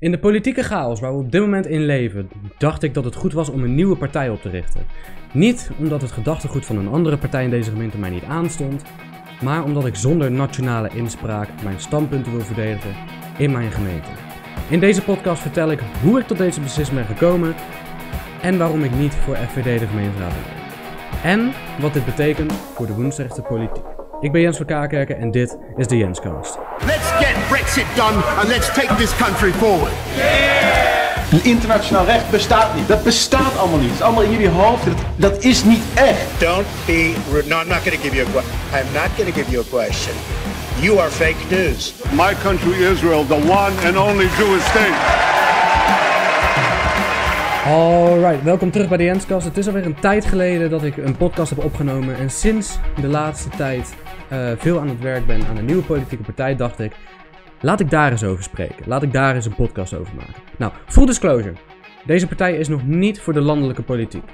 In de politieke chaos waar we op dit moment in leven, dacht ik dat het goed was om een nieuwe partij op te richten. Niet omdat het gedachtegoed van een andere partij in deze gemeente mij niet aanstond, maar omdat ik zonder nationale inspraak mijn standpunten wil verdedigen in mijn gemeente. In deze podcast vertel ik hoe ik tot deze beslissing ben gekomen en waarom ik niet voor FVD de gemeenteraad ben. En wat dit betekent voor de Woensdagse politiek. Ik ben Jens van Kaakerken en dit is de Jenscast. Let's get Brexit done and let's take this country forward. Een internationaal recht bestaat niet. Dat bestaat allemaal niet. Het is allemaal in jullie hoofd. Dat, dat is niet echt. Don't be rude. No, I'm not going to give you a question. I'm not going to give you a question. You are fake news. My country, Israel, the one and only Jewish state. Alright, welkom terug bij de Jenscast. Het is alweer een tijd geleden dat ik een podcast heb opgenomen. En sinds de laatste tijd eh, veel aan het werk ben aan een nieuwe politieke partij, dacht ik... Laat ik daar eens over spreken. Laat ik daar eens een podcast over maken. Nou, full disclosure. Deze partij is nog niet voor de landelijke politiek.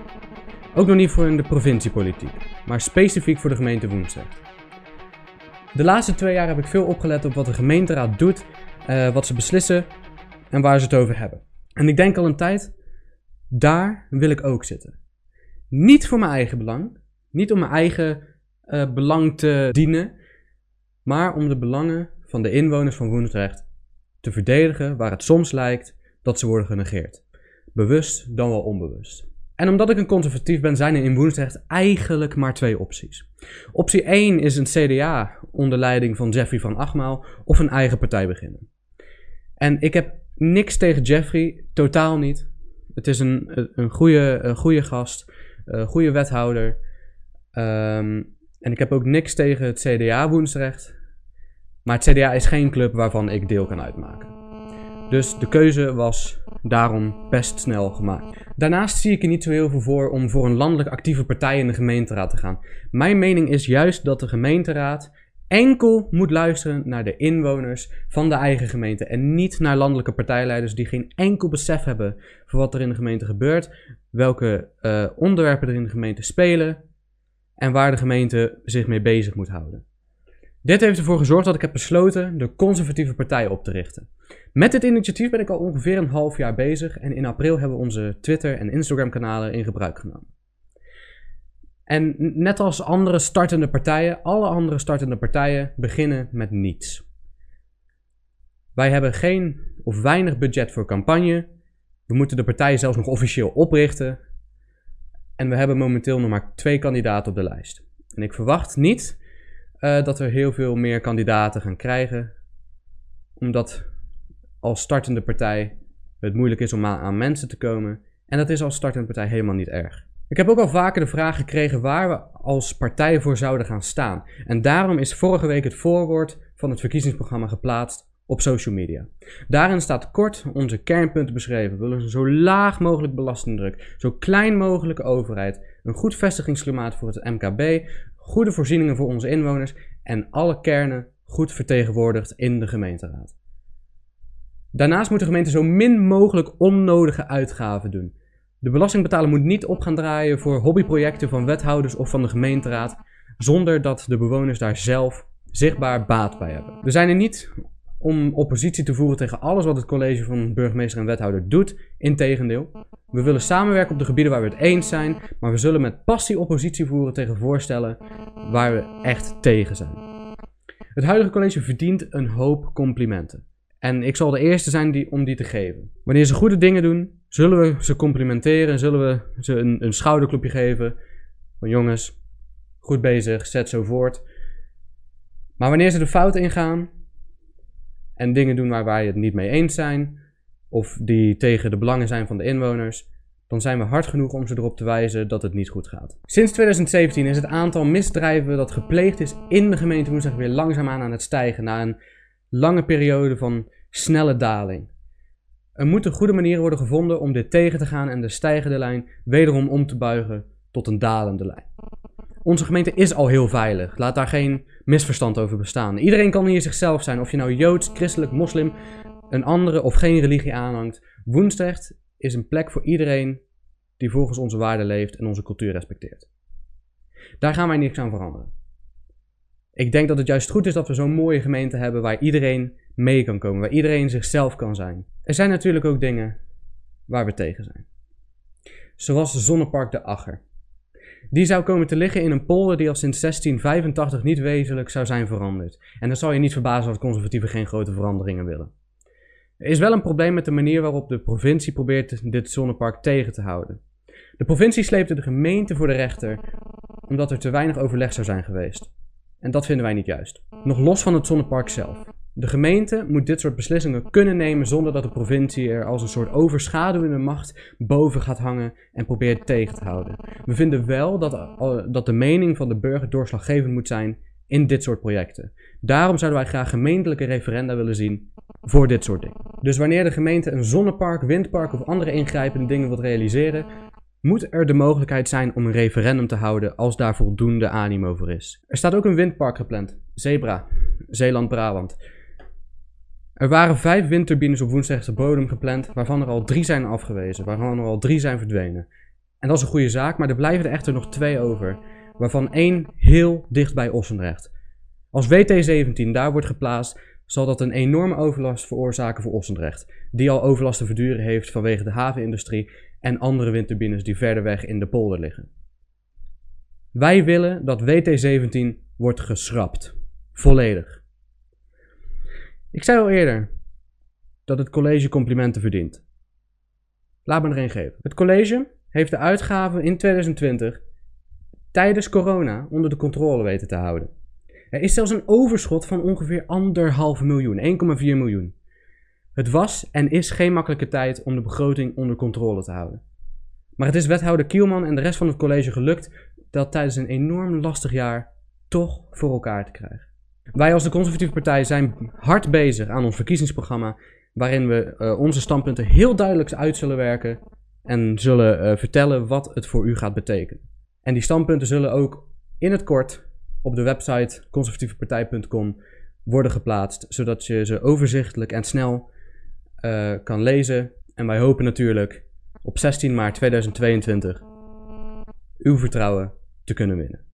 Ook nog niet voor de provinciepolitiek. Maar specifiek voor de gemeente Woensdag. De laatste twee jaar heb ik veel opgelet op wat de gemeenteraad doet, eh, wat ze beslissen en waar ze het over hebben. En ik denk al een tijd, daar wil ik ook zitten. Niet voor mijn eigen belang, niet om mijn eigen eh, belang te dienen, maar om de belangen van de inwoners van Woensdrecht te verdedigen waar het soms lijkt dat ze worden genegeerd. Bewust dan wel onbewust. En omdat ik een conservatief ben, zijn er in Woensdrecht eigenlijk maar twee opties. Optie 1 is een CDA onder leiding van Jeffrey van Achmaal of een eigen partij beginnen. En ik heb niks tegen Jeffrey, totaal niet. Het is een, een, goede, goede gast, een goede wethouder. Ehm, en ik heb ook niks tegen het CDA Woensdrecht. Maar het CDA is geen club waarvan ik deel kan uitmaken. Dus de keuze was daarom best snel gemaakt. Daarnaast zie ik er niet zo heel veel voor om voor een landelijk actieve partij in de gemeenteraad te gaan. Mijn mening is juist dat de gemeenteraad enkel moet luisteren naar de inwoners van de eigen gemeente en niet naar landelijke partijleiders die geen enkel besef hebben voor wat er in de gemeente gebeurt, welke uh, onderwerpen er in de gemeente spelen en waar de gemeente zich mee bezig moet houden. Dit heeft ervoor gezorgd dat ik heb besloten de conservatieve partij op te richten. Met dit initiatief ben ik al ongeveer een half jaar bezig en in april hebben we onze Twitter en Instagram kanalen in gebruik genomen. En net als andere startende partijen, alle andere startende partijen beginnen met niets. Wij hebben geen of weinig budget voor campagne. We moeten de partij zelfs nog officieel oprichten. En we hebben momenteel nog maar twee kandidaten op de lijst. En ik verwacht niet uh, dat er heel veel meer kandidaten gaan krijgen. Omdat als startende partij het moeilijk is om aan mensen te komen. En dat is als startende partij helemaal niet erg. Ik heb ook al vaker de vraag gekregen waar we als partij voor zouden gaan staan. En daarom is vorige week het voorwoord van het verkiezingsprogramma geplaatst op social media. Daarin staat kort onze kernpunten beschreven. We willen een zo laag mogelijk belastingdruk, zo klein mogelijke overheid, een goed vestigingsklimaat voor het MKB, goede voorzieningen voor onze inwoners en alle kernen goed vertegenwoordigd in de gemeenteraad. Daarnaast moet de gemeente zo min mogelijk onnodige uitgaven doen. De belastingbetaler moet niet op gaan draaien voor hobbyprojecten van wethouders of van de gemeenteraad, zonder dat de bewoners daar zelf zichtbaar baat bij hebben. We zijn er niet om oppositie te voeren tegen alles wat het college van burgemeester en wethouder doet. Integendeel, we willen samenwerken op de gebieden waar we het eens zijn, maar we zullen met passie oppositie voeren tegen voorstellen waar we echt tegen zijn. Het huidige college verdient een hoop complimenten. En ik zal de eerste zijn die, om die te geven. Wanneer ze goede dingen doen, zullen we ze complimenteren, zullen we ze een, een schouderklopje geven. Van jongens, goed bezig, zet zo voort. Maar wanneer ze de fout ingaan en dingen doen waar wij het niet mee eens zijn, of die tegen de belangen zijn van de inwoners, dan zijn we hard genoeg om ze erop te wijzen dat het niet goed gaat. Sinds 2017 is het aantal misdrijven dat gepleegd is in de gemeente Woensdag weer langzaamaan aan het stijgen na een lange periode van snelle daling. Er moeten goede manieren worden gevonden om dit tegen te gaan en de stijgende lijn wederom om te buigen tot een dalende lijn. Onze gemeente is al heel veilig. Laat daar geen misverstand over bestaan. Iedereen kan hier zichzelf zijn, of je nou joods, christelijk, moslim, een andere of geen religie aanhangt. Woensdrecht is een plek voor iedereen die volgens onze waarden leeft en onze cultuur respecteert. Daar gaan wij niks aan veranderen. Ik denk dat het juist goed is dat we zo'n mooie gemeente hebben waar iedereen mee kan komen, waar iedereen zichzelf kan zijn. Er zijn natuurlijk ook dingen waar we tegen zijn. Zoals Zonnepark de Agger. Die zou komen te liggen in een polder die al sinds 1685 niet wezenlijk zou zijn veranderd. En dan zal je niet verbazen als conservatieven geen grote veranderingen willen. Er is wel een probleem met de manier waarop de provincie probeert dit zonnepark tegen te houden. De provincie sleepte de gemeente voor de rechter omdat er te weinig overleg zou zijn geweest. En dat vinden wij niet juist. Nog los van het zonnepark zelf. De gemeente moet dit soort beslissingen kunnen nemen zonder dat de provincie er als een soort overschaduwende macht boven gaat hangen en probeert tegen te houden. We vinden wel dat, eh, dat de mening van de burger doorslaggevend moet zijn in dit soort projecten. Daarom zouden wij graag gemeentelijke referenda willen zien voor dit soort dingen. Dus wanneer de gemeente een zonnepark, windpark of andere ingrijpende dingen wilt realiseren, moet er de mogelijkheid zijn om een referendum te houden als daar voldoende animo voor is. Er staat ook een windpark gepland, Zebra, Zeeland-Brabant. Er waren vijf windturbines op woensdagse bodem gepland, waarvan er al drie zijn afgewezen, waarvan er al drie zijn verdwenen. En dat is een goede zaak, maar er blijven er echter nog twee over, waarvan één heel dicht bij Ossendrecht. Als WT17 daar wordt geplaatst, zal dat een enorme overlast veroorzaken voor Ossendrecht, die al overlast te verduren heeft vanwege de havenindustrie en andere windturbines die verder weg in de polder liggen. Wij willen dat WT17 wordt geschrapt. Volledig. Ik zei al eerder dat het college complimenten verdient. Laat me er een geven. Het college heeft de uitgaven in 2020 tijdens corona onder de controle weten te houden. Er is zelfs een overschot van ongeveer anderhalf miljoen, 1,4 miljoen. Het was en is geen makkelijke tijd om de begroting onder controle te houden. Maar het is wethouder Kielman en de rest van het college gelukt dat tijdens een enorm lastig jaar toch voor elkaar te krijgen. Wij als de Conservatieve Partij zijn hard bezig aan ons verkiezingsprogramma, waarin we uh, onze standpunten heel duidelijk uit zullen werken en zullen uh, vertellen wat het voor u gaat betekenen. En die standpunten zullen ook in het kort op de website conservatievepartij.com worden geplaatst, zodat je ze overzichtelijk en snel uh, kan lezen. En wij hopen natuurlijk op 16 maart 2022 uw vertrouwen te kunnen winnen.